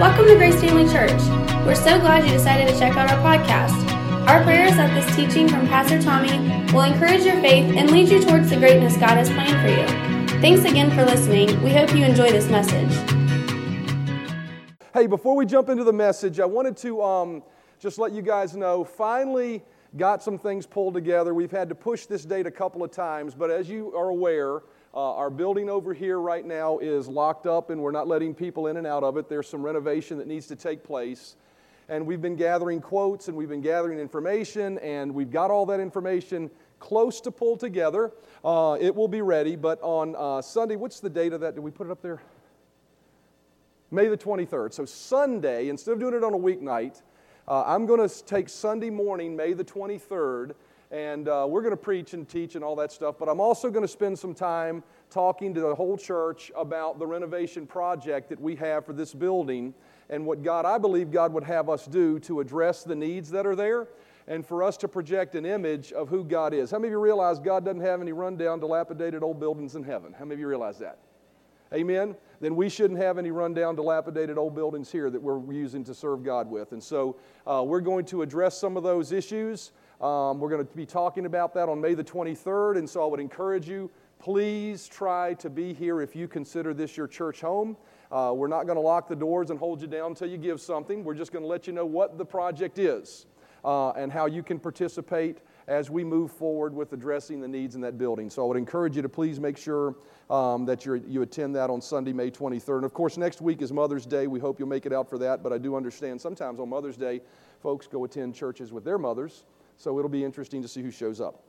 Welcome to Grace Family Church. We're so glad you decided to check out our podcast. Our prayer is that this teaching from Pastor Tommy will encourage your faith and lead you towards the greatness God has planned for you. Thanks again for listening. We hope you enjoy this message. Hey, before we jump into the message, I wanted to um, just let you guys know finally got some things pulled together. We've had to push this date a couple of times, but as you are aware, uh, our building over here right now is locked up and we're not letting people in and out of it. There's some renovation that needs to take place. And we've been gathering quotes and we've been gathering information, and we've got all that information close to pull together. Uh, it will be ready, but on uh, Sunday, what's the date of that? Did we put it up there? May the 23rd. So, Sunday, instead of doing it on a weeknight, uh, I'm going to take Sunday morning, May the 23rd, and uh, we're going to preach and teach and all that stuff. But I'm also going to spend some time talking to the whole church about the renovation project that we have for this building and what God, I believe God would have us do to address the needs that are there and for us to project an image of who God is. How many of you realize God doesn't have any rundown, dilapidated old buildings in heaven? How many of you realize that? Amen? Then we shouldn't have any rundown, dilapidated old buildings here that we're using to serve God with. And so uh, we're going to address some of those issues. Um, we're going to be talking about that on May the 23rd. And so I would encourage you, please try to be here if you consider this your church home. Uh, we're not going to lock the doors and hold you down until you give something. We're just going to let you know what the project is uh, and how you can participate as we move forward with addressing the needs in that building. So I would encourage you to please make sure um, that you attend that on Sunday, May 23rd. And of course, next week is Mother's Day. We hope you'll make it out for that. But I do understand sometimes on Mother's Day, folks go attend churches with their mothers. So it'll be interesting to see who shows up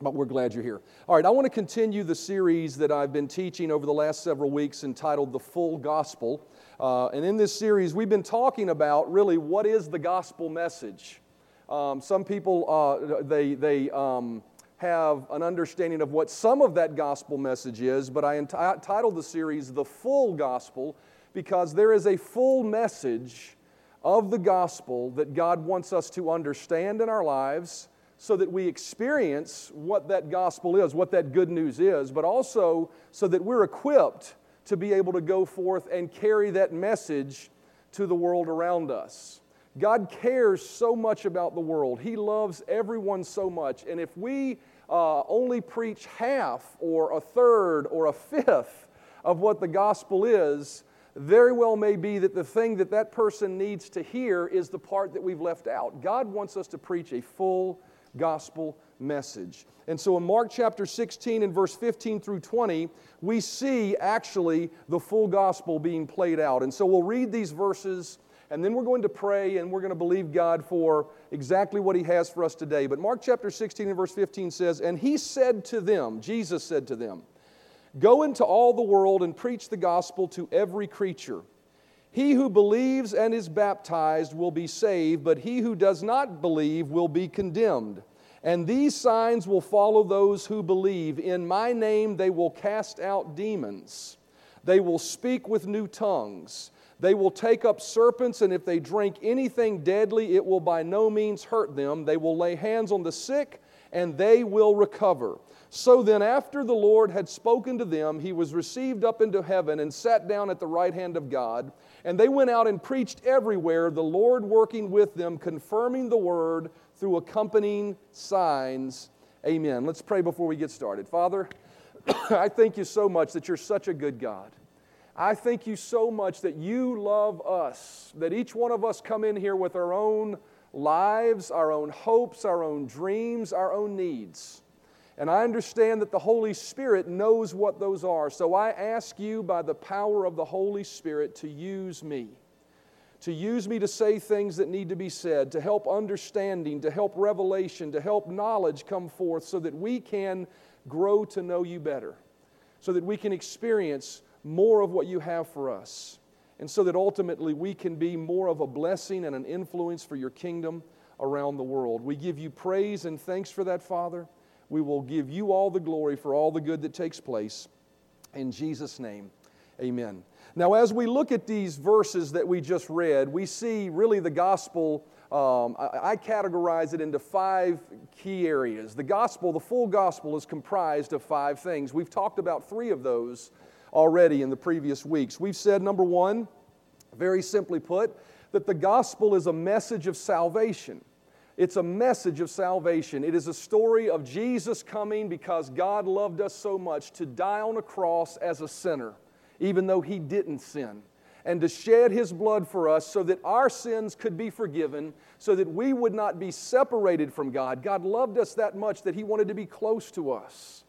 but we're glad you're here. All right, I want to continue the series that I've been teaching over the last several weeks entitled The Full Gospel. Uh, and in this series, we've been talking about really what is the gospel message. Um, some people, uh, they, they um, have an understanding of what some of that gospel message is, but I entitled the series The Full Gospel because there is a full message of the gospel that God wants us to understand in our lives so that we experience what that gospel is, what that good news is, but also so that we're equipped to be able to go forth and carry that message to the world around us. God cares so much about the world. He loves everyone so much. And if we uh, only preach half or a third or a fifth of what the gospel is, very well may be that the thing that that person needs to hear is the part that we've left out. God wants us to preach a full gospel message. And so in Mark chapter 16 and verse 15 through 20, we see actually the full gospel being played out. And so we'll read these verses and then we're going to pray and we're going to believe God for exactly what He has for us today. But Mark chapter 16 and verse 15 says, And He said to them, Jesus said to them, Go into all the world and preach the gospel to every creature. He who believes and is baptized will be saved, but he who does not believe will be condemned. And these signs will follow those who believe. In my name they will cast out demons. They will speak with new tongues. They will take up serpents, and if they drink anything deadly, it will by no means hurt them. They will lay hands on the sick, and they will recover. So then, after the Lord had spoken to them, he was received up into heaven and sat down at the right hand of God. And they went out and preached everywhere, the Lord working with them, confirming the word through accompanying signs. Amen. Let's pray before we get started. Father, I thank you so much that you're such a good God. I thank you so much that you love us, that each one of us come in here with our own lives, our own hopes, our own dreams, our own needs. And I understand that the Holy Spirit knows what those are. So I ask you, by the power of the Holy Spirit, to use me. To use me to say things that need to be said, to help understanding, to help revelation, to help knowledge come forth so that we can grow to know you better, so that we can experience more of what you have for us, and so that ultimately we can be more of a blessing and an influence for your kingdom around the world. We give you praise and thanks for that, Father. We will give you all the glory for all the good that takes place. In Jesus' name, amen. Now, as we look at these verses that we just read, we see really the gospel. Um, I, I categorize it into five key areas. The gospel, the full gospel, is comprised of five things. We've talked about three of those already in the previous weeks. We've said, number one, Very simply put, that the gospel is a message of salvation. It's a message of salvation. It is a story of Jesus coming because God loved us so much to die on a cross as a sinner, even though he didn't sin, and to shed his blood for us so that our sins could be forgiven, so that we would not be separated from God. God loved us that much that he wanted to be close to us.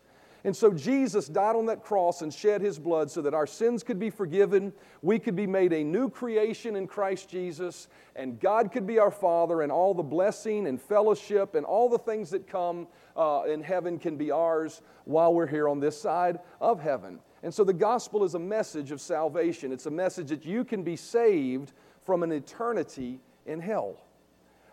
And so Jesus died on that cross and shed his blood so that our sins could be forgiven, we could be made a new creation in Christ Jesus, and God could be our Father, and all the blessing and fellowship and all the things that come uh, in heaven can be ours while we're here on this side of heaven. And so the gospel is a message of salvation. It's a message that you can be saved from an eternity in hell.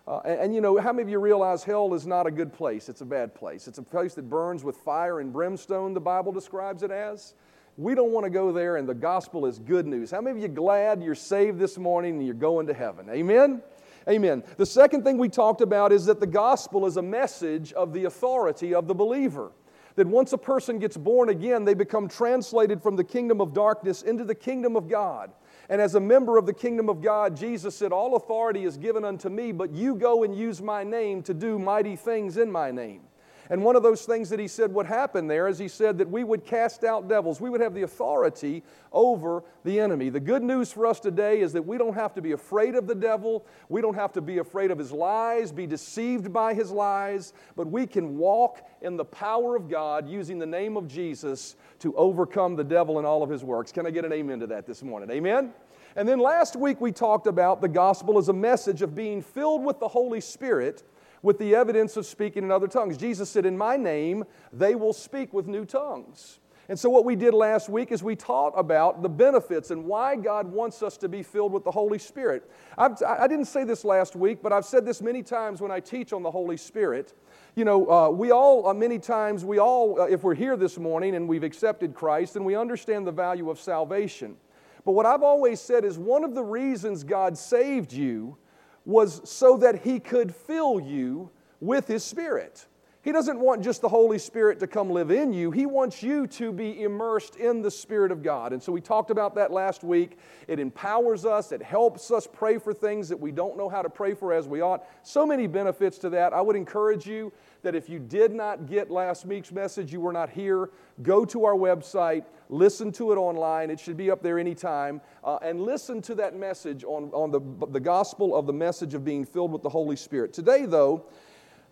Uh, and, and, you know, how many of you realize hell is not a good place? It's a bad place. It's a place that burns with fire and brimstone, the Bible describes it as. We don't want to go there, and the gospel is good news. How many of you glad you're saved this morning and you're going to heaven? Amen? Amen. The second thing we talked about is that the gospel is a message of the authority of the believer. That once a person gets born again, they become translated from the kingdom of darkness into the kingdom of God. And as a member of the kingdom of God, Jesus said, All authority is given unto me, but you go and use my name to do mighty things in my name. And one of those things that he said would happen there is he said that we would cast out devils. We would have the authority over the enemy. The good news for us today is that we don't have to be afraid of the devil. We don't have to be afraid of his lies, be deceived by his lies, but we can walk in the power of God using the name of Jesus to overcome the devil and all of his works. Can I get an amen to that this morning? Amen? And then last week we talked about the gospel as a message of being filled with the Holy Spirit with the evidence of speaking in other tongues. Jesus said, In my name, they will speak with new tongues. And so, what we did last week is we taught about the benefits and why God wants us to be filled with the Holy Spirit. I've, I did not say this last week, but I've said this many times when I teach on the Holy Spirit. You know, uh, we all, uh, many times, we all, uh, if we're here this morning and we've accepted Christ, and we understand the value of salvation. But what I've always said is one of the reasons God saved you was so that He could fill you with His Spirit. He doesn't want just the Holy Spirit to come live in you. He wants you to be immersed in the Spirit of God. And so we talked about that last week. It empowers us, it helps us pray for things that we don't know how to pray for as we ought. So many benefits to that. I would encourage you that if you did not get last week's message, you were not here, go to our website, listen to it online. It should be up there anytime. Uh, and listen to that message on, on the, the gospel of the message of being filled with the Holy Spirit. Today, though,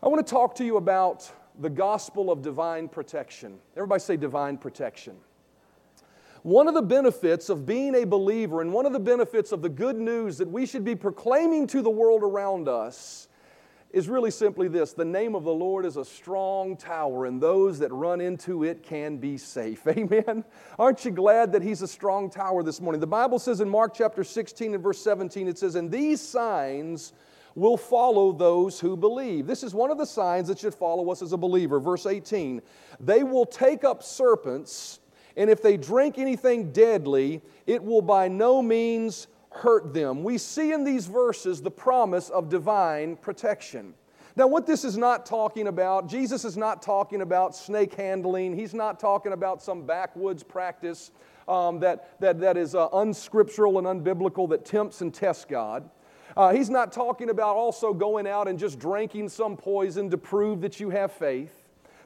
I want to talk to you about the gospel of divine protection. Everybody say divine protection. One of the benefits of being a believer and one of the benefits of the good news that we should be proclaiming to the world around us is really simply this the name of the Lord is a strong tower, and those that run into it can be safe. Amen. Aren't you glad that He's a strong tower this morning? The Bible says in Mark chapter 16 and verse 17, it says, And these signs will follow those who believe. This is one of the signs that should follow us as a believer. Verse 18 They will take up serpents, and if they drink anything deadly, it will by no means hurt them. We see in these verses the promise of divine protection. Now, what this is not talking about, Jesus is not talking about snake handling. He's not talking about some backwoods practice um, that, that, that is uh, unscriptural and unbiblical that tempts and tests God. Uh, he's not talking about also going out and just drinking some poison to prove that you have faith.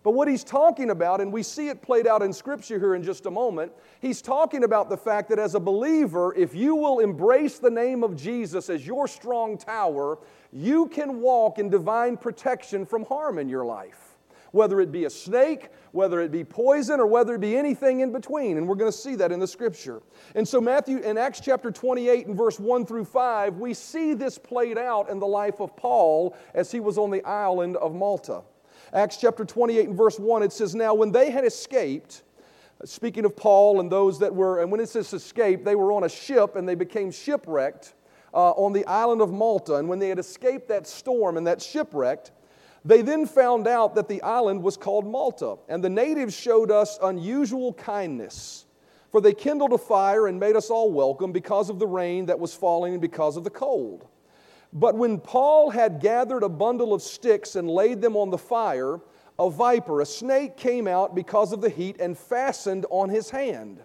But what he's talking about, and we see it played out in Scripture here in just a moment, he's talking about the fact that as a believer, if you will embrace the name of Jesus as your strong tower, you can walk in divine protection from harm in your life whether it be a snake, whether it be poison, or whether it be anything in between. And we're going to see that in the scripture. And so, Matthew, in Acts chapter 28 and verse 1 through 5, we see this played out in the life of Paul as he was on the island of Malta. Acts chapter 28 and verse 1, it says, Now when they had escaped, speaking of Paul and those that were, and when it says escape, they were on a ship and they became shipwrecked uh, on the island of Malta. And when they had escaped that storm and that shipwrecked, they then found out that the island was called Malta, and the natives showed us unusual kindness. For they kindled a fire and made us all welcome because of the rain that was falling and because of the cold. But when Paul had gathered a bundle of sticks and laid them on the fire, a viper, a snake, came out because of the heat and fastened on his hand.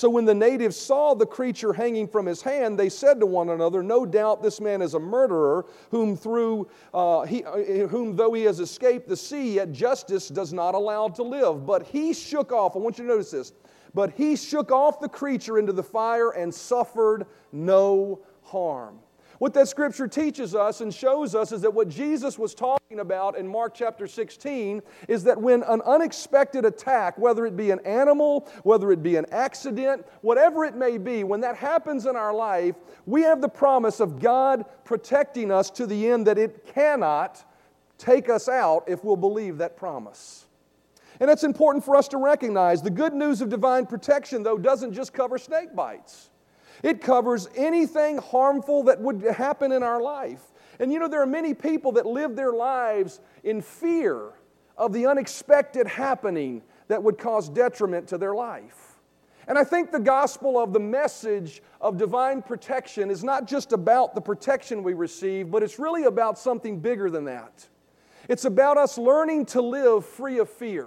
So when the natives saw the creature hanging from his hand, they said to one another, No doubt this man is a murderer, whom, through, uh, he, uh, whom though he has escaped the sea, yet justice does not allow to live. But he shook off, I want you to notice this, but he shook off the creature into the fire and suffered no harm. What that scripture teaches us and shows us is that what Jesus was talking about in Mark chapter 16 is that when an unexpected attack, whether it be an animal, whether it be an accident, whatever it may be, when that happens in our life, we have the promise of God protecting us to the end that it cannot take us out if we'll believe that promise. And it's important for us to recognize the good news of divine protection, though, doesn't just cover snake bites. It covers anything harmful that would happen in our life. And you know, there are many people that live their lives in fear of the unexpected happening that would cause detriment to their life. And I think the gospel of the message of divine protection is not just about the protection we receive, but it's really about something bigger than that. It's about us learning to live free of fear.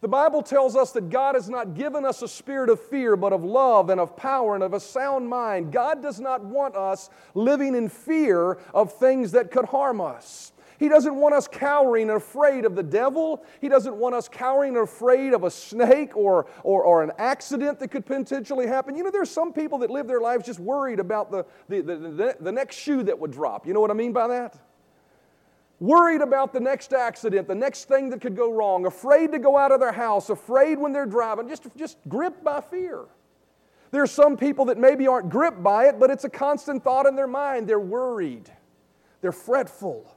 The Bible tells us that God has not given us a spirit of fear, but of love and of power and of a sound mind. God does not want us living in fear of things that could harm us. He doesn't want us cowering and afraid of the devil. He doesn't want us cowering and afraid of a snake or, or, or an accident that could potentially happen. You know, there's some people that live their lives just worried about the, the, the, the, the next shoe that would drop. You know what I mean by that? Worried about the next accident, the next thing that could go wrong, afraid to go out of their house, afraid when they're driving, just, just gripped by fear. There are some people that maybe aren't gripped by it, but it's a constant thought in their mind. They're worried, they're fretful.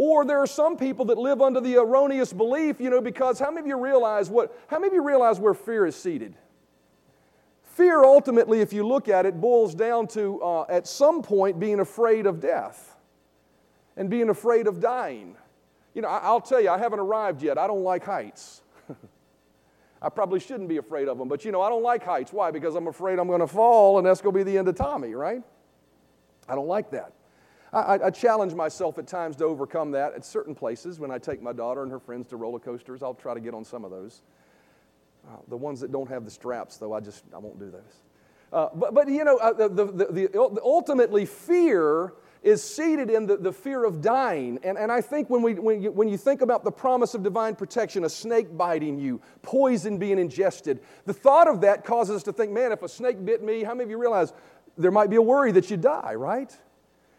Or there are some people that live under the erroneous belief, you know, because how many of you realize what, how many of you realize where fear is seated? Fear ultimately, if you look at it, boils down to uh, at some point being afraid of death and being afraid of dying. You know, I'll tell you, I haven't arrived yet. I don't like heights. I probably shouldn't be afraid of them, but you know, I don't like heights. Why? Because I'm afraid I'm going to fall and that's going to be the end of Tommy, right? I don't like that. I, I, challenge myself at times to overcome that at certain places. When I take my daughter and her friends to roller coasters, I'll try to get on some of those. Uh, the ones that don't have the straps, though, I just I won't do those. Uh, but, but you know, uh, the, the, the, the, ultimately fear is seated in the, the fear of dying. And, and I think when, we, when, you, when you think about the promise of divine protection, a snake biting you, poison being ingested, the thought of that causes us to think, man, if a snake bit me, how many of you realize there might be a worry that you die, right?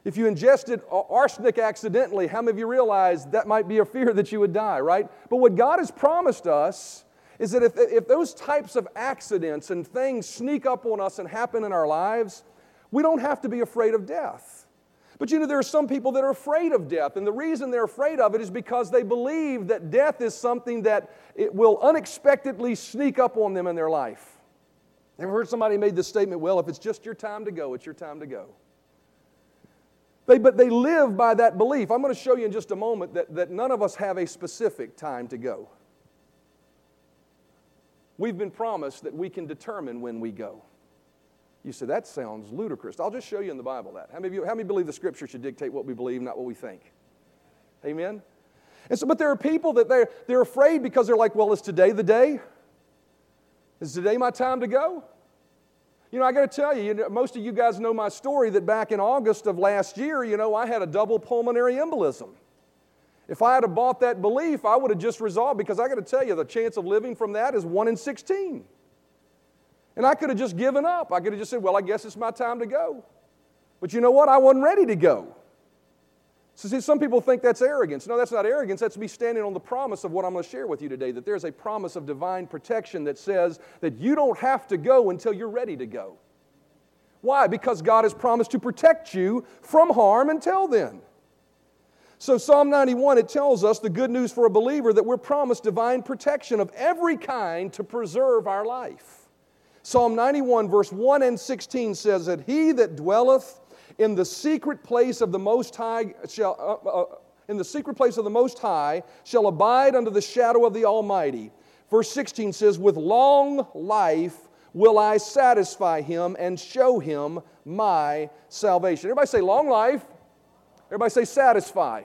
If you ingested arsenic accidentally, how many of you realize that might be a fear that you would die, right? But what God has promised us is that if, if those types of accidents and things sneak up on us and happen in our lives, we don't have to be afraid of death. But you know, there are some people that are afraid of death, and the reason they're afraid of it is because they believe that death is something that it will unexpectedly sneak up on them in their life. Ever heard somebody made this statement? Well, if it's just your time to go, it's your time to go. They, but they live by that belief. I'm going to show you in just a moment that, that none of us have a specific time to go. We've been promised that we can determine when we go. You say, that sounds ludicrous. I'll just show you in the Bible that. How many, of you, how many believe the scripture should dictate what we believe, not what we think? Amen? And so, but there are people that they're, they're afraid because they're like, well, is today the day? Is today my time to go? You know, I got to tell you, you know, most of you guys know my story that back in August of last year, you know, I had a double pulmonary embolism. If I had bought that belief, I would have just resolved because I got to tell you, the chance of living from that is 1 in 16. And I could have just given up. I could have just said, well, I guess it's my time to go. But you know what? I wasn't ready to go. So, see, some people think that's arrogance. No, that's not arrogance. That's me standing on the promise of what I'm going to share with you today that there's a promise of divine protection that says that you don't have to go until you're ready to go. Why? Because God has promised to protect you from harm until then. So, Psalm 91, it tells us the good news for a believer that we're promised divine protection of every kind to preserve our life. Psalm 91, verse 1 and 16 says that he that dwelleth in the secret place of the Most High shall, uh, uh, in the secret place of the Most High shall abide under the shadow of the Almighty. Verse 16 says, With long life will I satisfy him and show him my salvation. Everybody say, Long life. Everybody say, Satisfy.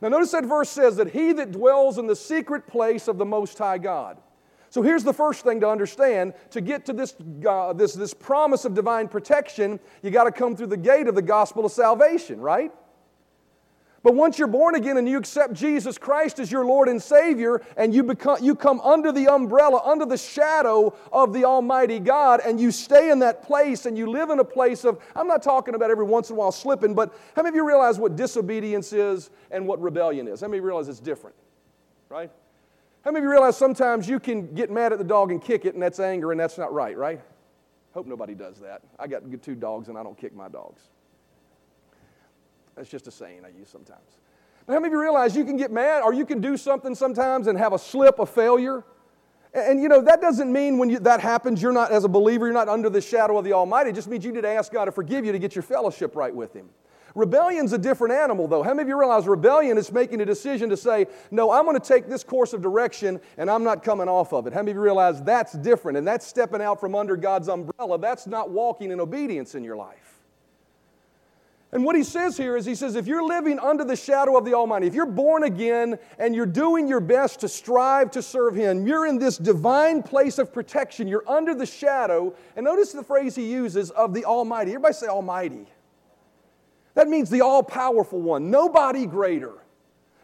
Now, notice that verse says that he that dwells in the secret place of the Most High God. So here's the first thing to understand. To get to this, uh, this, this promise of divine protection, you got to come through the gate of the gospel of salvation, right? But once you're born again and you accept Jesus Christ as your Lord and Savior, and you, become, you come under the umbrella, under the shadow of the Almighty God, and you stay in that place and you live in a place of, I'm not talking about every once in a while slipping, but how many of you realize what disobedience is and what rebellion is? How many realize it's different, right? How many of you realize sometimes you can get mad at the dog and kick it, and that's anger, and that's not right, right? Hope nobody does that. I got two dogs, and I don't kick my dogs. That's just a saying I use sometimes. But how many of you realize you can get mad, or you can do something sometimes and have a slip, a failure? And, you know, that doesn't mean when you, that happens, you're not, as a believer, you're not under the shadow of the Almighty. It just means you need to ask God to forgive you to get your fellowship right with Him. Rebellion's a different animal, though. How many of you realize rebellion is making a decision to say, no, I'm going to take this course of direction and I'm not coming off of it? How many of you realize that's different and that's stepping out from under God's umbrella? That's not walking in obedience in your life. And what he says here is, he says, if you're living under the shadow of the Almighty, if you're born again and you're doing your best to strive to serve Him, you're in this divine place of protection. You're under the shadow. And notice the phrase he uses of the Almighty. Everybody say Almighty. That means the all powerful one. Nobody greater,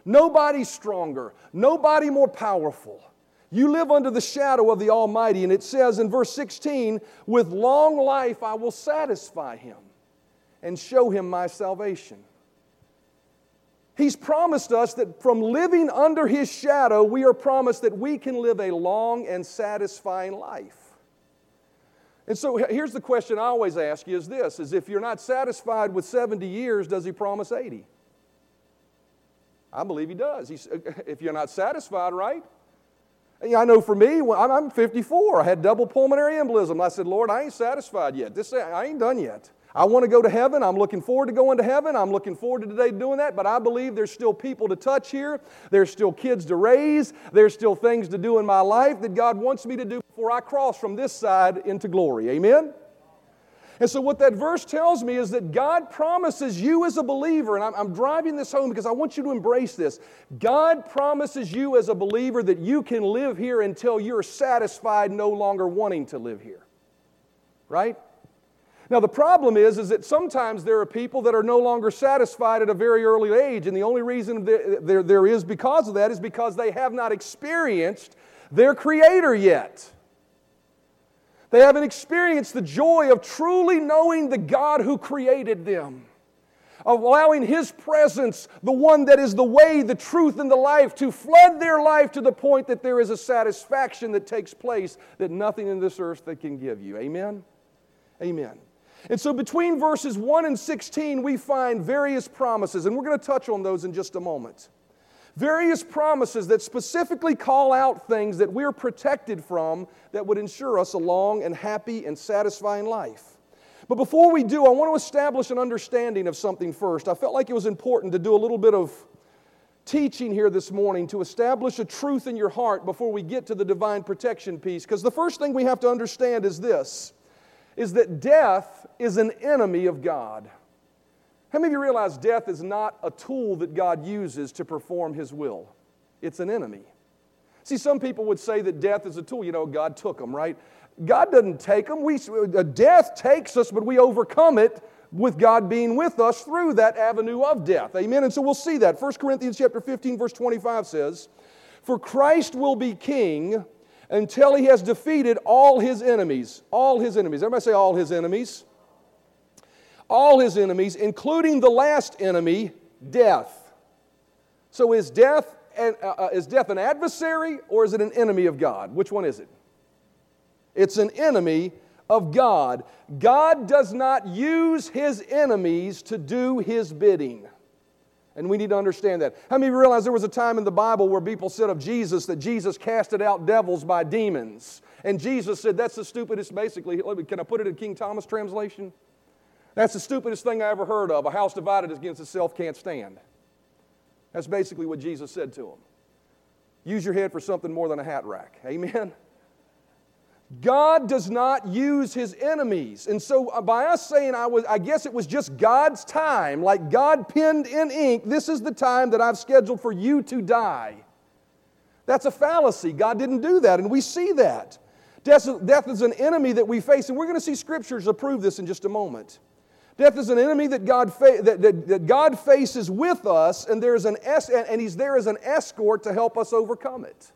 nobody stronger, nobody more powerful. You live under the shadow of the Almighty. And it says in verse 16, with long life I will satisfy him and show him my salvation. He's promised us that from living under his shadow, we are promised that we can live a long and satisfying life. And so here's the question I always ask you is this is if you're not satisfied with 70 years, does he promise 80? I believe he does. He's, if you're not satisfied, right? I know for me, I'm 54. I had double pulmonary embolism. I said, Lord, I ain't satisfied yet. This, I ain't done yet. I want to go to heaven. I'm looking forward to going to heaven. I'm looking forward to today doing that. But I believe there's still people to touch here. There's still kids to raise. There's still things to do in my life that God wants me to do before I cross from this side into glory. Amen? And so, what that verse tells me is that God promises you as a believer, and I'm, I'm, driving this home because I want you to embrace this. God promises you as a believer that you can live here until you're satisfied, no longer wanting to live here. Right? Now, the problem is, is that sometimes there are people that are no longer satisfied at a very early age, and the only reason there, there, there is because of that is because they have not experienced their Creator yet. They haven't experienced the joy of truly knowing the God who created them, of allowing His presence, the one that is the way, the truth, and the life, to flood their life to the point that there is a satisfaction that takes place that nothing in this earth that can give you. Amen? Amen. And so between verses 1 and 16, we find various promises, and we're going to touch on those in just a moment. Various promises that specifically call out things that we're protected from that would ensure us a long and happy and satisfying life. But before we do, I want to establish an understanding of something first. I felt like it was important to do a little bit of teaching here this morning to establish a truth in your heart before we get to the divine protection piece. Because the first thing we have to understand is this is that death is an enemy of God. How many of you realize death is not a tool that God uses to perform His will? It's an enemy. See, some people would say that death is a tool. You know, God took them, right? God doesn't take them. We, uh, death takes us, but we overcome it with God being with us through that avenue of death. Amen. And so we'll see that. 1 Corinthians chapter 15, verse 25 says, For Christ will be king until he has defeated all his enemies. All his enemies. Everybody say all his enemies. All his enemies, including the last enemy, death. So is death, an, uh, uh, is death an adversary or is it an enemy of God? Which one is it? It's an enemy of God. God does not use his enemies to do his bidding. And we need to understand that. How many realize there was a time in the Bible where people said of Jesus that Jesus casted out devils by demons? And Jesus said, That's the stupidest, basically. Can I put it in King Thomas translation? That's the stupidest thing I ever heard of. A house divided against itself can't stand. That's basically what Jesus said to him. Use your head for something more than a hat rack. Amen? God does not use his enemies. And so, uh, by us saying, I, was, I guess it was just God's time, like God penned in ink, this is the time that I've scheduled for you to die. That's a fallacy. God didn't do that, and we see that. Death, death is an enemy that we face, and we're going to see scriptures to prove this in just a moment. Death is an enemy that God, fa- that, that, that God faces with us, and, there's an es- and He's there as an escort to help us overcome it.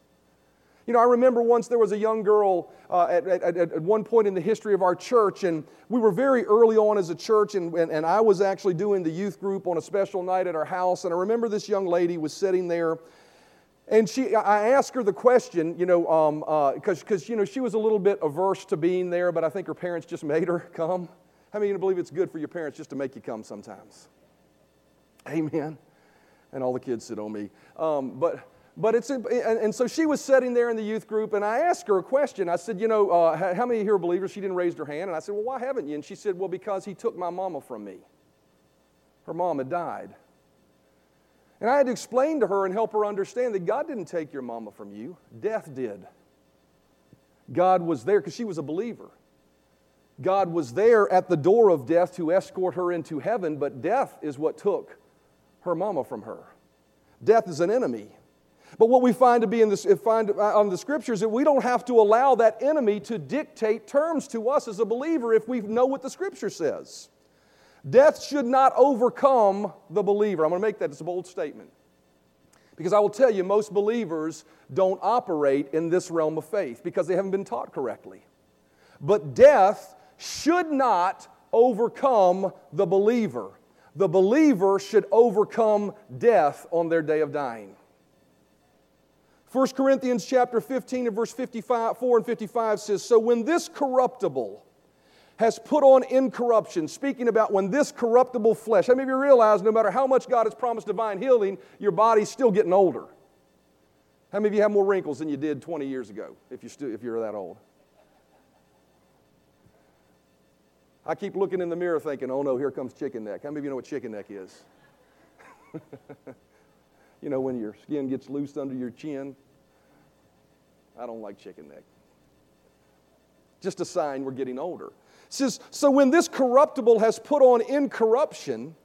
You know, I remember once there was a young girl uh, at, at, at, one point in the history of our church, and we were very early on as a church, and, and, and I was actually doing the youth group on a special night at our house. And I remember this young lady was sitting there and she, I asked her the question, you know, because um, uh, you know she was a little bit averse to being there, but I think her parents just made her come. How many of you believe it's good for your parents just to make you come sometimes? Amen. And all the kids sit on me. Um, but but it's and, and, so she was sitting there in the youth group, and I asked her a question. I said, you know, uh, how many here are believers? She didn't raise her hand, and I said, well, why haven't you? And she said, well, because he took my mama from me. Her mom had died. And I had to explain to her and help her understand that God didn't take your mama from you, death did. God was there because she was a believer. God was there at the door of death to escort her into heaven, but death is what took her mama from her. Death is an enemy. But what we find to be in this, find uh, on the scriptures that we don't have to allow that enemy to dictate terms to us as a believer if we know what the scripture says. Death should not overcome the believer. I'm going to make that as a bold statement. Because I will tell you, most believers don't operate in this realm of faith because they haven't been taught correctly. But death should not overcome the believer. The believer should overcome death on their day of dying. 1 Corinthians chapter 15 and verse 55, 4 and 55 says, So when this corruptible, has put on incorruption, speaking about when this corruptible flesh, how many of you realize no matter how much God has promised divine healing, your body's still getting older? How many of you have more wrinkles than you did 20 years ago if, you stu- if you're that old? I keep looking in the mirror thinking, oh no, here comes chicken neck. How many of you know what chicken neck is? you know, when your skin gets loose under your chin. I don't like chicken neck. Just a sign we're getting older says, So when this corruptible has put on incorruption,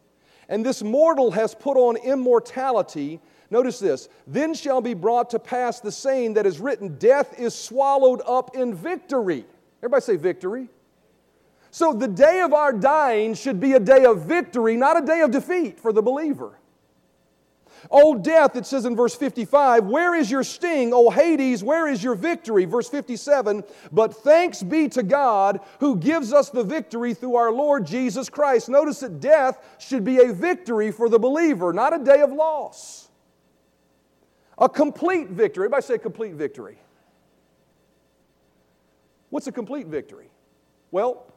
and this mortal has put on immortality, notice this, then shall be brought to pass the saying that is written, Death is swallowed up in victory. Everybody say victory. So the day of our dying should be a day of victory, not a day of defeat for the believer. O death, it says in verse 55, where is your sting? O Hades, where is your victory? Verse 57, but thanks be to God who gives us the victory through our Lord Jesus Christ. Notice that death should be a victory for the believer, not a day of loss. A complete victory. Everybody say complete victory. What's a complete victory? Well,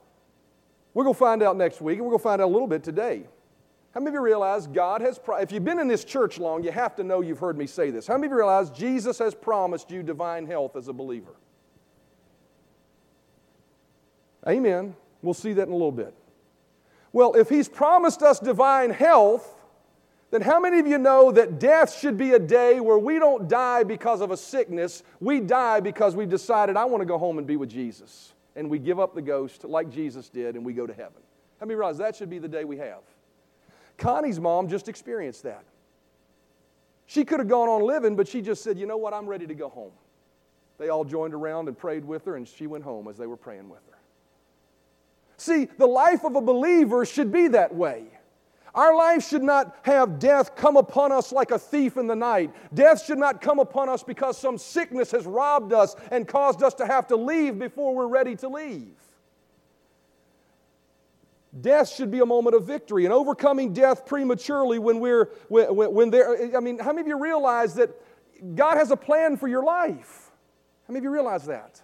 we're going to find out next week, and we're going to find out a little bit today. How many of you realize God has, if you've been in this church long, you have to know you've heard me say this. How many of you realize Jesus has promised you divine health as a believer? Amen. We'll see that in a little bit. Well, if He's promised us divine health, then how many of you know that death should be a day where we don't die because of a sickness? We die because we've decided, I want to go home and be with Jesus. And we give up the ghost like Jesus did and we go to heaven. How many realize that should be the day we have? Connie's mom just experienced that. She could have gone on living, but she just said, You know what? I'm ready to go home. They all joined around and prayed with her, and she went home as they were praying with her. See, the life of a believer should be that way. Our life should not have death come upon us like a thief in the night. Death should not come upon us because some sickness has robbed us and caused us to have to leave before we're ready to leave. Death should be a moment of victory and overcoming death prematurely when we're when, when there. I mean, how many of you realize that God has a plan for your life? How many of you realize that?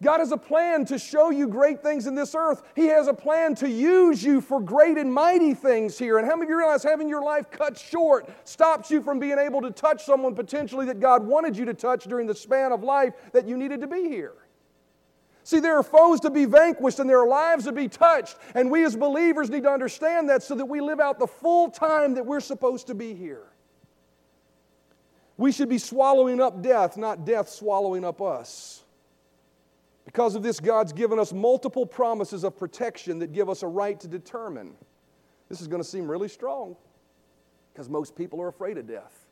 God has a plan to show you great things in this earth. He has a plan to use you for great and mighty things here. And how many of you realize having your life cut short stops you from being able to touch someone potentially that God wanted you to touch during the span of life that you needed to be here? See, there are foes to be vanquished and there are lives to be touched. And we as believers need to understand that so that we live out the full time that we're supposed to be here. We should be swallowing up death, not death swallowing up us. Because of this, God's given us multiple promises of protection that give us a right to determine. This is going to seem really strong because most people are afraid of death.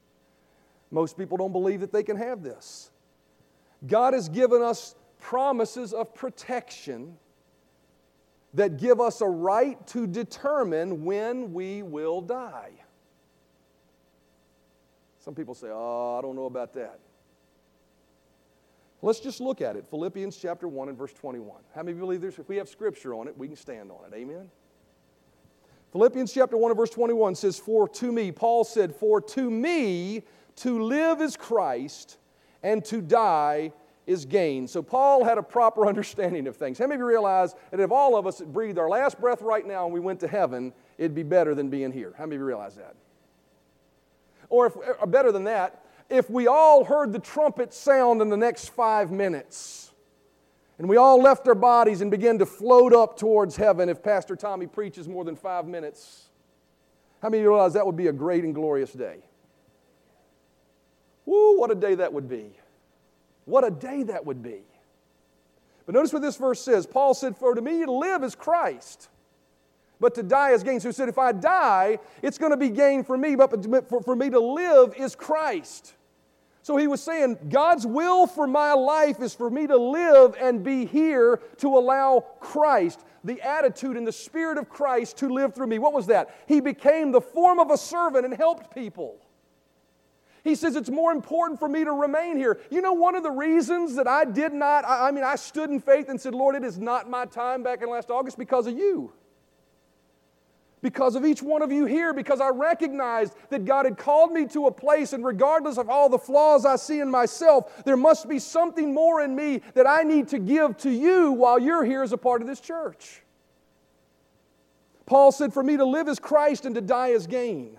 Most people don't believe that they can have this. God has given us promises of protection that give us a right to determine when we will die. Some people say, Oh, I don't know about that. Let's just look at it. Philippians chapter 1 and verse 21. How many believe there's, if we have scripture on it, we can stand on it? Amen? Philippians chapter 1 and verse 21 says, For to me, Paul said, For to me to live is Christ, and to die is gain. So Paul had a proper understanding of things. How many of you realize that if all of us breathed our last breath right now and we went to heaven, it'd be better than being here? How many of you realize that? Or, if, or better than that, if we all heard the trumpet sound in the next five minutes, and we all left our bodies and began to float up towards heaven if Pastor Tommy preaches more than five minutes, how many of you realize that would be a great and glorious day? Woo, what a day that would be. What a day that would be. But notice what this verse says. Paul said, For to me to live is Christ, but to die is gain. So he said, If I die, it's going to be gain for me, but for, me to live is Christ. So he was saying, God's will for my life is for me to live and be here to allow Christ, the attitude and the Spirit of Christ, to live through me. What was that? He became the form of a servant and helped people. He says, It's more important for me to remain here. You know, one of the reasons that I did not, I, I mean, I stood in faith and said, Lord, it is not my time back in last August because of you because of each one of you here, because I recognized that God had called me to a place, and regardless of all the flaws I see in myself, there must be something more in me that I need to give to you while you're here as a part of this church. Paul said, For me to live as Christ and to die as gain.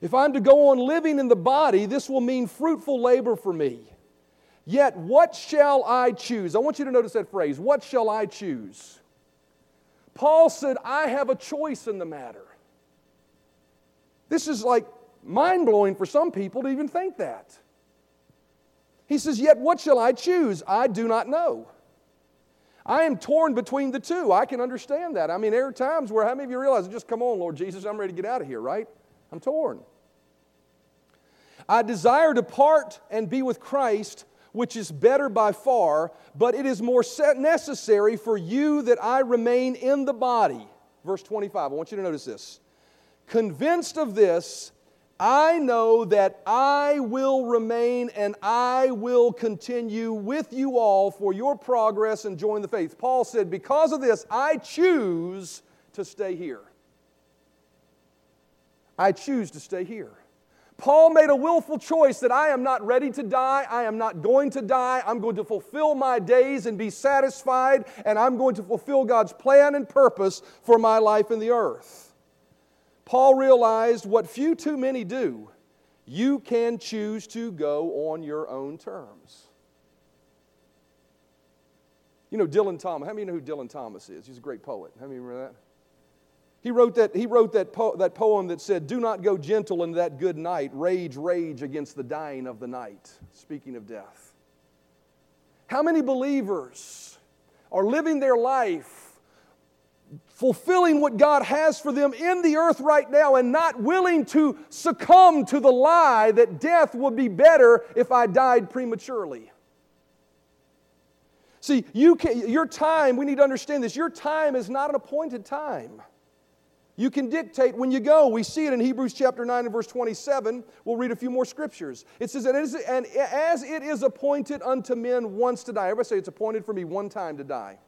If I'm to go on living in the body, this will mean fruitful labor for me. Yet, what shall I choose? I want you to notice that phrase what shall I choose? Paul said, I have a choice in the matter. This is like mind blowing for some people to even think that. He says, Yet what shall I choose? I do not know. I am torn between the two. I can understand that. I mean, there are times where how many of you realize, just come on, Lord Jesus, I'm ready to get out of here, right? I'm torn. I desire to part and be with Christ, which is better by far, but it is more necessary for you that I remain in the body. Verse 25, I want you to notice this. Convinced of this, I know that I will remain and I will continue with you all for your progress and join the faith. Paul said, Because of this, I choose to stay here. I choose to stay here. Paul made a willful choice that I am not ready to die. I am not going to die. I'm going to fulfill my days and be satisfied, and I'm going to fulfill God's plan and purpose for my life in the earth. Paul realized what few too many do you can choose to go on your own terms. You know Dylan Thomas. How many know who Dylan Thomas is? He's a great poet. How many remember that? He wrote that, he wrote that, po- that poem that said, Do not go gentle into that good night, rage, rage against the dying of the night. Speaking of death. How many believers are living their life fulfilling what God has for them in the earth right now and not willing to succumb to the lie that death would be better if I died prematurely? See, you can, your time, we need to understand this, your time is not an appointed time. You can dictate when you go. We see it in Hebrews chapter 9 and verse 27. We'll read a few more scriptures. It says, and, as it is appointed unto men once to die. Everybody say, it's appointed for me one time to die.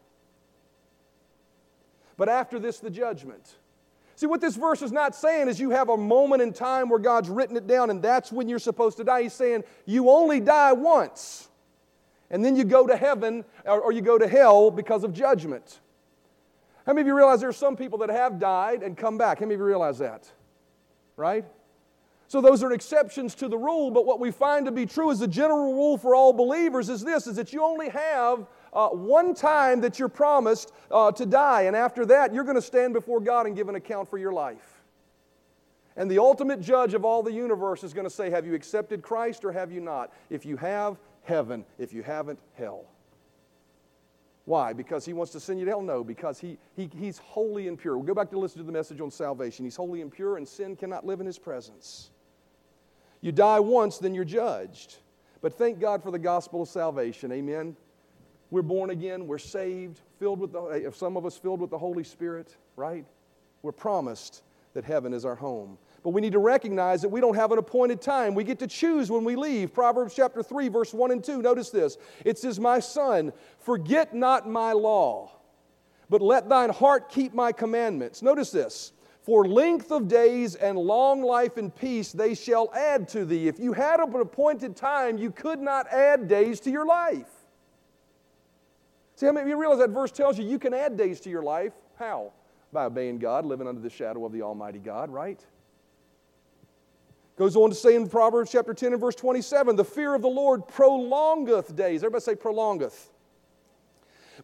But after this, the judgment. See, what this verse is not saying is you have a moment in time where God's written it down and that's when you're supposed to die. He's saying you only die once. And then you go to heaven or you go to hell because of judgment. How many of you realize there are some people that have died and come back? How many of you realize that? Right? So those are exceptions to the rule, but what we find to be true as the general rule for all believers is this, is that you only have uh, one time that you're promised uh, to die, and after that, you're going to stand before God and give an account for your life. And the ultimate judge of all the universe is going to say, Have you accepted Christ or have you not? If you have, heaven. If you haven't, hell. Why? Because he wants to send you to hell? No, because he, he, he's holy and pure. We'll go back to listen to the message on salvation. He's holy and pure, and sin cannot live in his presence. You die once, then you're judged. But thank God for the gospel of salvation. Amen. We're born again, we're saved, filled with the, if some of us filled with the Holy Spirit, right? We're promised that heaven is our home. But we need to recognize that we don't have an appointed time. We get to choose when we leave. Proverbs chapter 3, verse 1 and 2. Notice this. It says, My son, forget not my law, but let thine heart keep my commandments. Notice this. For length of days and long life and peace they shall add to thee. If you had an appointed time, you could not add days to your life. See how many of you realize that verse tells you you can add days to your life? How? By obeying God, living under the shadow of the Almighty God, right? Goes on to say in Proverbs chapter 10 and verse 27 the fear of the Lord prolongeth days. Everybody say prolongeth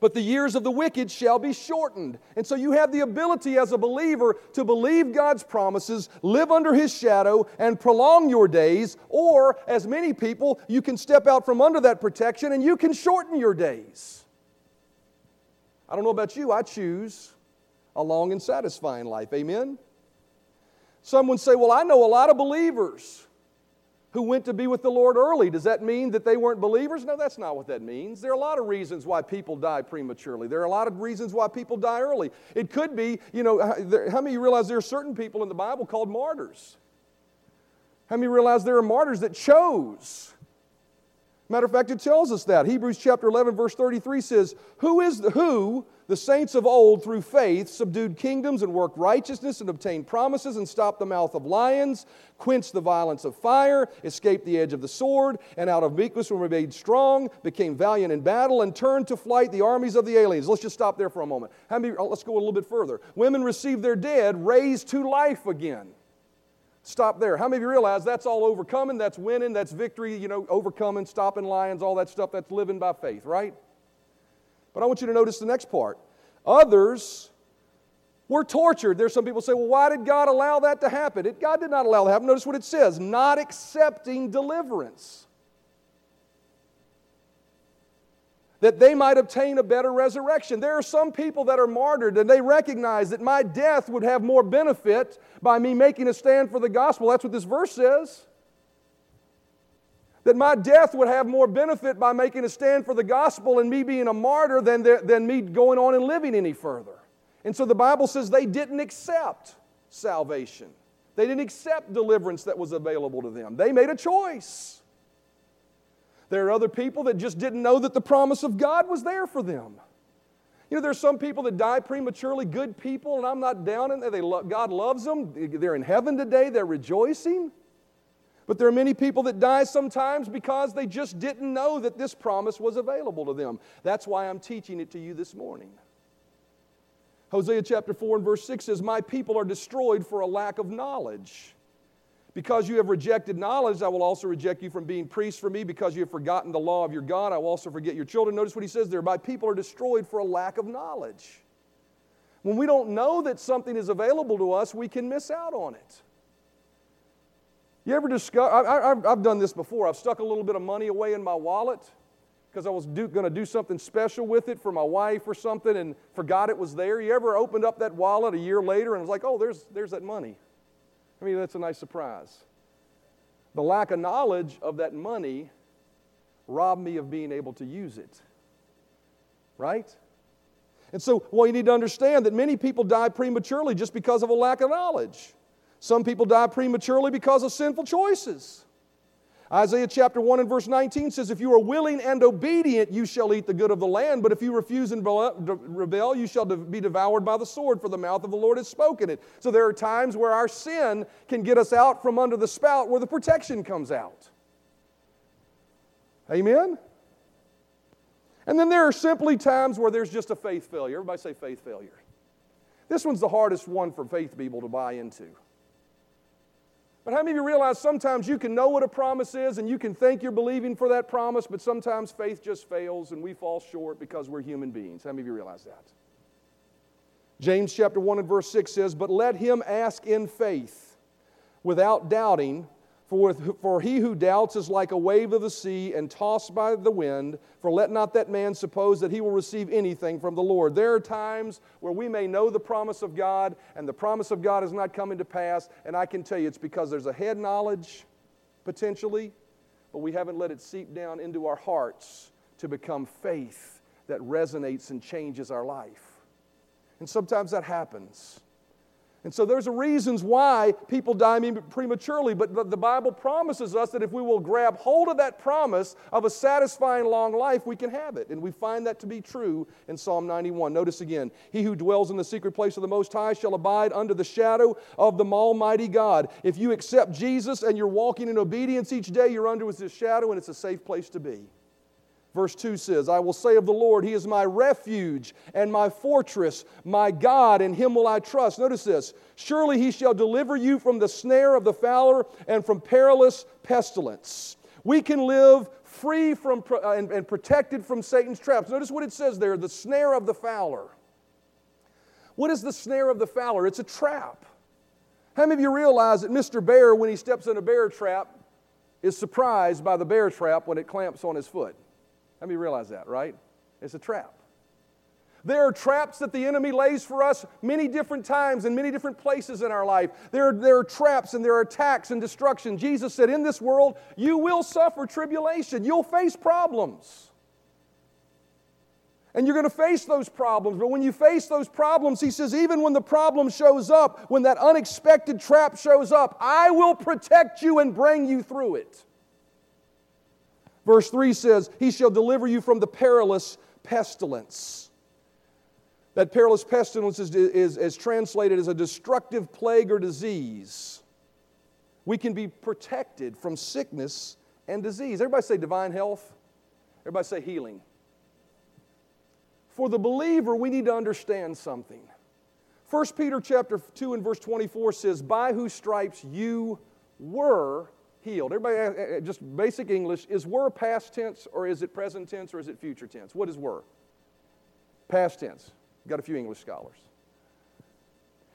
but the years of the wicked shall be shortened. And so you have the ability as a believer to believe God's promises, live under His shadow, and prolong your days. Or, as many people, you can step out from under that protection and you can shorten your days. I don't know about you, I choose a long and satisfying life. Amen? Someone say, Well, I know a lot of believers who went to be with the Lord early. Does that mean that they weren't believers? No, that's not what that means. There are a lot of reasons why people die prematurely. There are a lot of reasons why people die early. It could be, you know, how many realize there are certain people in the Bible called martyrs? How many realize there are martyrs that chose? Matter of fact, it tells us that. Hebrews chapter 11, verse 33 says, Who is the who the saints of old, through faith, subdued kingdoms and worked righteousness and obtained promises and stopped the mouth of lions, quenched the violence of fire, escaped the edge of the sword, and out of weakness were made strong, became valiant in battle, and turned to flight the armies of the aliens. Let's just stop there for a moment. How many, oh, let's go a little bit further. Women received their dead raised to life again. Stop there. How many of you realize that's all overcoming, that's winning, that's victory, you know, overcoming, stopping lions, all that stuff, that's living by faith, right? But I want you to notice the next part. Others were tortured. There's some people say, well, why did God allow that to happen? It, God did not allow that to happen. Notice what it says not accepting deliverance. That they might obtain a better resurrection. There are some people that are martyred and they recognize that my death would have more benefit by me making a stand for the gospel. That's what this verse says that my death would have more benefit by making a stand for the gospel and me being a martyr than, the, than me going on and living any further. And so the Bible says they didn't accept salvation. They didn't accept deliverance that was available to them. They made a choice. There are other people that just didn't know that the promise of God was there for them. You know, there's some people that die prematurely, good people, and I'm not down in there. They lo- God loves them. They're in heaven today. They're rejoicing. But there are many people that die sometimes because they just didn't know that this promise was available to them. That's why I'm teaching it to you this morning. Hosea chapter 4 and verse 6 says, My people are destroyed for a lack of knowledge. Because you have rejected knowledge, I will also reject you from being priests for me. Because you have forgotten the law of your God, I will also forget your children. Notice what he says there My people are destroyed for a lack of knowledge. When we don't know that something is available to us, we can miss out on it. You ever discover? I, have done this before. I've stuck a little bit of money away in my wallet because I was going to do something special with it for my wife or something and forgot it was there. You ever opened up that wallet a year later and was like, oh, there's, there's that money? I mean, that's a nice surprise. The lack of knowledge of that money robbed me of being able to use it. Right? And so, well, you need to understand that many people die prematurely just because of a lack of knowledge. Some people die prematurely because of sinful choices. Isaiah chapter 1 and verse 19 says, If you are willing and obedient, you shall eat the good of the land. But if you refuse and rebel, you shall be devoured by the sword, for the mouth of the Lord has spoken it. So there are times where our sin can get us out from under the spout where the protection comes out. Amen? And then there are simply times where there's just a faith failure. Everybody say faith failure. This one's the hardest one for faith people to buy into. But how many of you realize sometimes you can know what a promise is and you can think you're believing for that promise, but sometimes faith just fails and we fall short because we're human beings? How many of you realize that? James chapter 1 and verse 6 says, But let him ask in faith without doubting, for, for he who doubts is like a wave of the sea and tossed by the wind. For let not that man suppose that he will receive anything from the Lord. There are times where we may know the promise of God, and the promise of God is not coming to pass. And I can tell you it's because there's a head knowledge potentially, but we haven't let it seep down into our hearts to become faith that resonates and changes our life. And sometimes that happens. And so there's reasons why people die prematurely, but the Bible promises us that if we will grab hold of that promise of a satisfying long life, we can have it. And we find that to be true in Psalm 91. Notice again, he who dwells in the secret place of the Most High shall abide under the shadow of the Almighty God. If you accept Jesus and you're walking in obedience each day, you're under his shadow and it's a safe place to be. Verse 2 says, I will say of the Lord, He is my refuge and my fortress, my God, in Him will I trust. Notice this Surely He shall deliver you from the snare of the fowler and from perilous pestilence. We can live free from uh, and, and protected from Satan's traps. Notice what it says there the snare of the fowler. What is the snare of the fowler? It's a trap. How many of you realize that Mr. Bear, when he steps in a bear trap, is surprised by the bear trap when it clamps on his foot? Let me realize that, right? It's a trap. There are traps that the enemy lays for us many different times in many different places in our life. There are, there are traps and there are attacks and destruction. Jesus said, In this world, you will suffer tribulation, you'll face problems. And you're going to face those problems. But when you face those problems, he says, even when the problem shows up, when that unexpected trap shows up, I will protect you and bring you through it. Verse 3 says, He shall deliver you from the perilous pestilence. That perilous pestilence is, is, is translated as a destructive plague or disease. We can be protected from sickness and disease. Everybody say divine health. Everybody say healing. For the believer, we need to understand something. 1 Peter chapter 2 and verse 24 says, By whose stripes you were healed. Everybody, uh, uh, just basic English, is were past tense or is it present tense or is it future tense? What is were? Past tense. Got a few English scholars.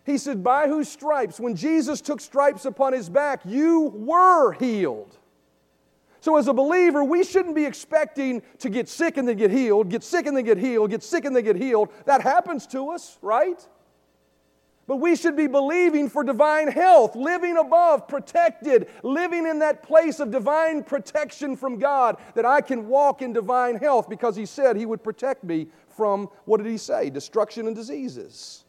He said, By whose stripes, when Jesus took stripes upon his back, you were healed. So, as a believer, we shouldn't be expecting to get sick and then get healed, get sick and then get healed, get sick and then get healed. That happens to us, right? But we should be believing for divine health, living above, protected, living in that place of divine protection from God, that I can walk in divine health because He said He would protect me from, what did He say? Destruction and diseases.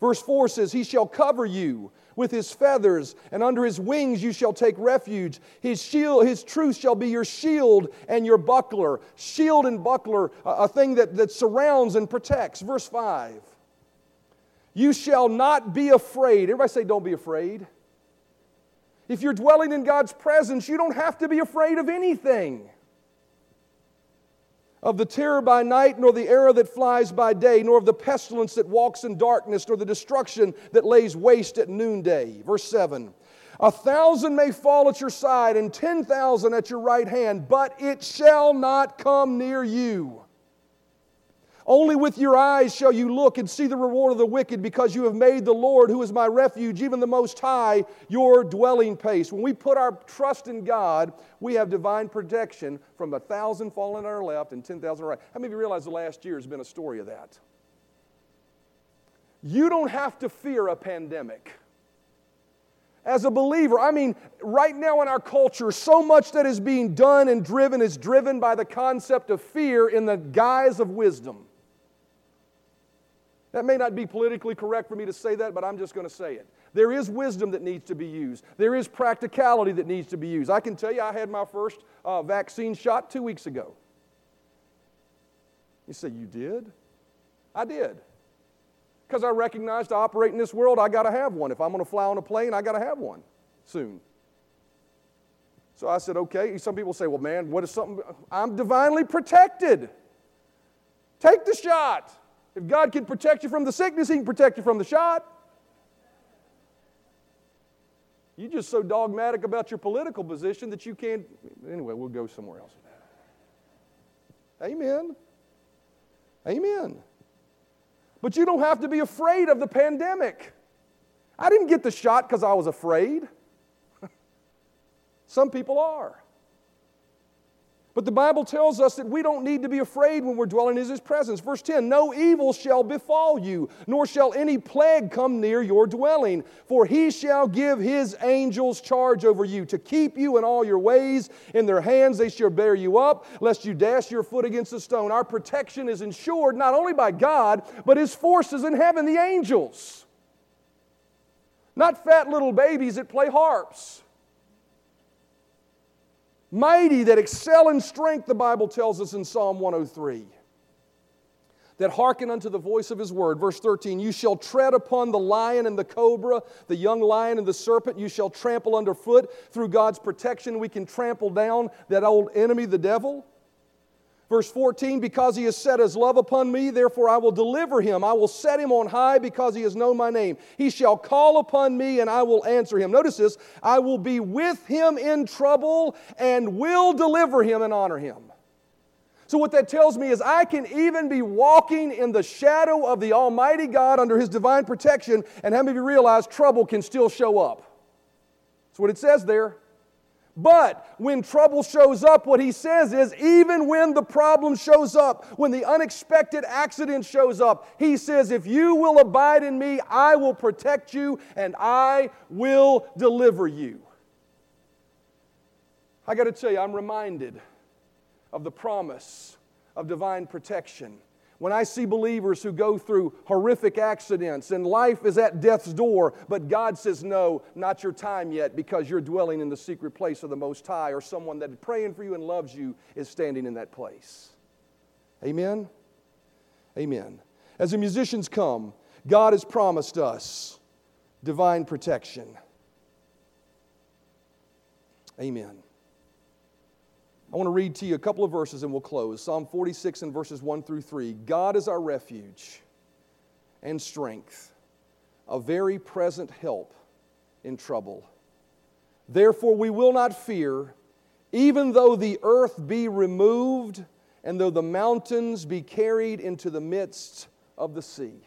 Verse 4 says, He shall cover you with his feathers, and under his wings you shall take refuge. His shield, his truth shall be your shield and your buckler. Shield and buckler, a, thing that, that surrounds and protects. Verse 5. You shall not be afraid. Everybody say, don't be afraid. If you're dwelling in God's presence, you don't have to be afraid of anything. Of the terror by night, nor the arrow that flies by day, nor of the pestilence that walks in darkness, nor the destruction that lays waste at noonday. Verse 7 A thousand may fall at your side, and ten thousand at your right hand, but it shall not come near you. Only with your eyes shall you look and see the reward of the wicked, because you have made the Lord, who is my refuge, even the Most High, your dwelling place. When we put our trust in God, we have divine protection from a thousand falling on our left and 10,000 right. How many of you realize the last year has been a story of that? You don't have to fear a pandemic. As a believer, I mean, right now in our culture, so much that is being done and driven is driven by the concept of fear in the guise of wisdom. That may not be politically correct for me to say that, but I'm just going to say it. There is wisdom that needs to be used. There is practicality that needs to be used. I can tell you, I had my first uh, vaccine shot two weeks ago. You say, You did? I did. Because I recognized to operate in this world, I got to have one. If I'm going to fly on a plane, I got to have one soon. So I said, Okay. Some people say, Well, man, what is something? I'm divinely protected. Take the shot. If God can protect you from the sickness, He can protect you from the shot. You're just so dogmatic about your political position that you can't. Anyway, we'll go somewhere else. Amen. Amen. But you don't have to be afraid of the pandemic. I didn't get the shot because I was afraid. Some people are. But the Bible tells us that we don't need to be afraid when we're dwelling in His presence. Verse 10 No evil shall befall you, nor shall any plague come near your dwelling. For He shall give His angels charge over you to keep you in all your ways. In their hands they shall bear you up, lest you dash your foot against a stone. Our protection is ensured not only by God, but His forces in heaven, the angels. Not fat little babies that play harps mighty that excel in strength, the Bible tells us in Psalm 103. That hearken unto the voice of his word. Verse 13, you shall tread upon the lion and the cobra, the young lion and the serpent, you shall trample underfoot. Through God's protection, we can trample down that old enemy, the devil. Verse 14, because he has set his love upon me, therefore I will deliver him. I will set him on high because he has known my name. He shall call upon me and I will answer him. Notice this I will be with him in trouble and will deliver him and honor him. So, what that tells me is I can even be walking in the shadow of the Almighty God under his divine protection, and how many of you realize trouble can still show up? That's what it says there. But when trouble shows up, what he says is even when the problem shows up, when the unexpected accident shows up, he says, If you will abide in me, I will protect you and I will deliver you. I got to tell you, I'm reminded of the promise of divine protection when I see believers who go through horrific accidents and life is at death's door, but God says, No, not your time yet because you're dwelling in the secret place of the Most High, or someone that is praying for you and loves you is standing in that place. Amen? Amen. As the musicians come, God has promised us divine protection. Amen. I want to read to you a couple of verses and we'll close. Psalm 46 and verses 1 through 3. God is our refuge and strength, a very present help in trouble. Therefore, we will not fear, even though the earth be removed and though the mountains be carried into the midst of the sea.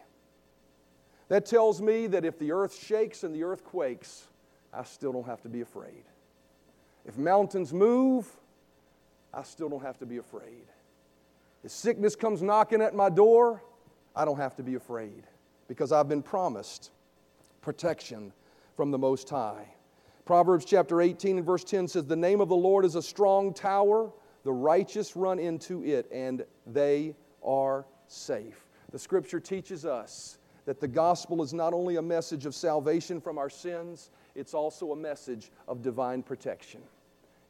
That tells me that if the earth shakes and the earth quakes, I still don't have to be afraid. If mountains move, I still don't have to be afraid. If sickness comes knocking at my door, I don't have to be afraid because I've been promised protection from the Most High. Proverbs chapter 18 and verse 10 says, The name of the Lord is a strong tower, the righteous run into it, and they are safe. The scripture teaches us that the gospel is not only a message of salvation from our sins, it's also a message of divine protection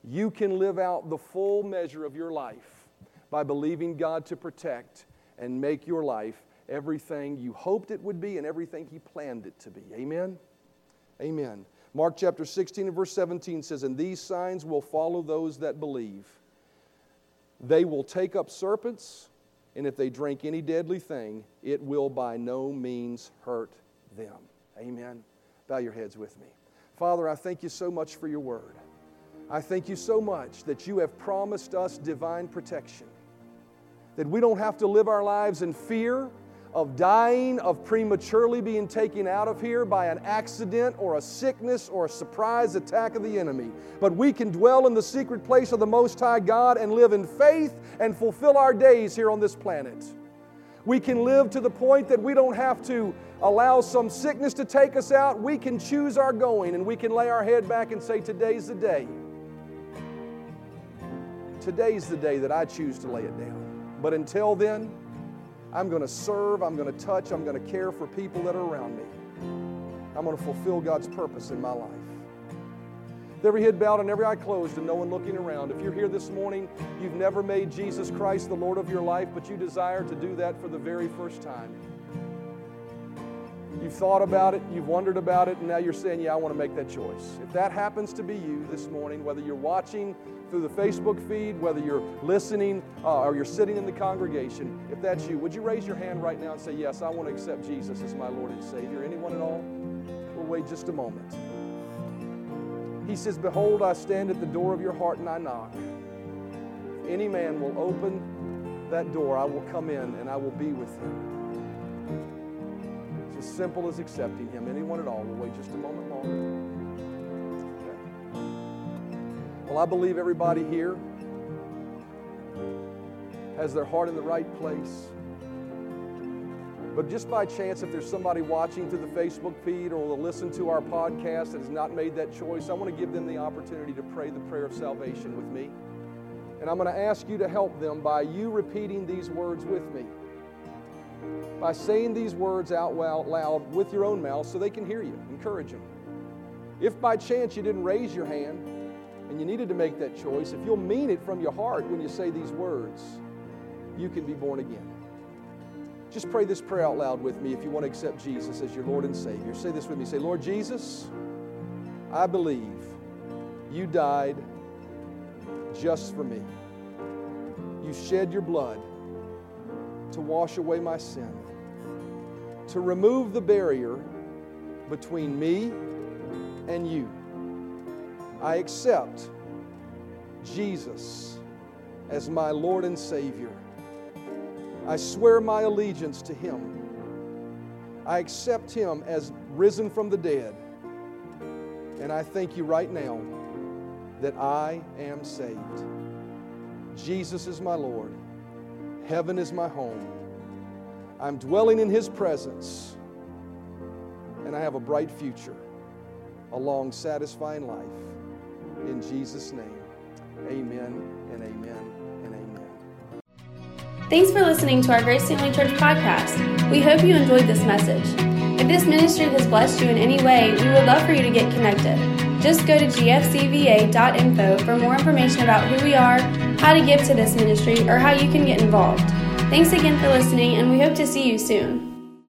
you can live out the full measure of your life by believing God to protect and make your life everything you hoped it would be and everything He planned it to be. Amen? Amen. Mark chapter 16 and verse 17 says, And these signs will follow those that believe. They will take up serpents, and if they drink any deadly thing, it will by no means hurt them. Amen. Bow your heads with me. Father, I thank you so much for your word. I thank you so much that you have promised us divine protection, that we don't have to live our lives in fear of dying, of prematurely being taken out of here by an accident or a sickness or a surprise attack of the enemy. But we can dwell in the secret place of the Most High God and live in faith and fulfill our days here on this planet. We can live to the point that we don't have to allow some sickness to take us out. We can choose our going and we can lay our head back and say, Today's the day. Today's the day that I choose to lay it down. But until then, I'm going to serve, I'm going to touch, I'm going to care for people that are around me. I'm going to fulfill God's purpose in my life. Every head bowed and every eye closed and no one looking around, if you're here this morning, you've never made Jesus Christ the Lord of your life, but you desire to do that for the very first time. You've thought about it, you've wondered about it, and now you're saying, Yeah, I want to make that choice. If that happens to be you this morning, whether you're watching through the Facebook feed, whether you're listening uh, or you're sitting in the congregation, if that's you, would you raise your hand right now and say, Yes, I want to accept Jesus as my Lord and Savior? Anyone at all? We'll wait just a moment. He says, Behold, I stand at the door of your heart and I knock. If any man will open that door, I will come in and I will be with him. It's as simple as accepting him. Anyone at all? We'll wait just a moment longer. Well, I believe everybody here Has their heart in the right place? But just by chance, if there's somebody watching through the Facebook feed or will listen to our podcast that has not made that choice, I want to give them the opportunity to pray the prayer of salvation with me. And I'm going to ask you to help them by you repeating these words with me. By saying these words out loud with your own mouth so they can hear you. Encourage them. If by chance you didn't raise your hand and you needed to make that choice, if you'll mean it from your heart when you say these words, you can be born again. Just pray this prayer out loud with me if you want to accept Jesus as your Lord and Savior. Say this with me. Say, Lord Jesus, I believe you died just for me. You shed your blood to wash away my sin, to remove the barrier between me and you. I accept Jesus as my Lord and Savior. I swear my allegiance to Him. I accept Him as risen from the dead. And I thank you right now that I am saved. Jesus is my Lord. Heaven is my home. I'm dwelling in His presence. And I have a bright future, a long, satisfying life. In Jesus' name, amen and amen. And amen. Thanks for listening to our Grace Family Church podcast. We hope you enjoyed this message. If this ministry has blessed you in any way, we would love for you to get connected. Just go to gfcva.info for more information about who we are, how to give to this ministry, or how you can get involved. Thanks again for listening, and we hope to see you soon.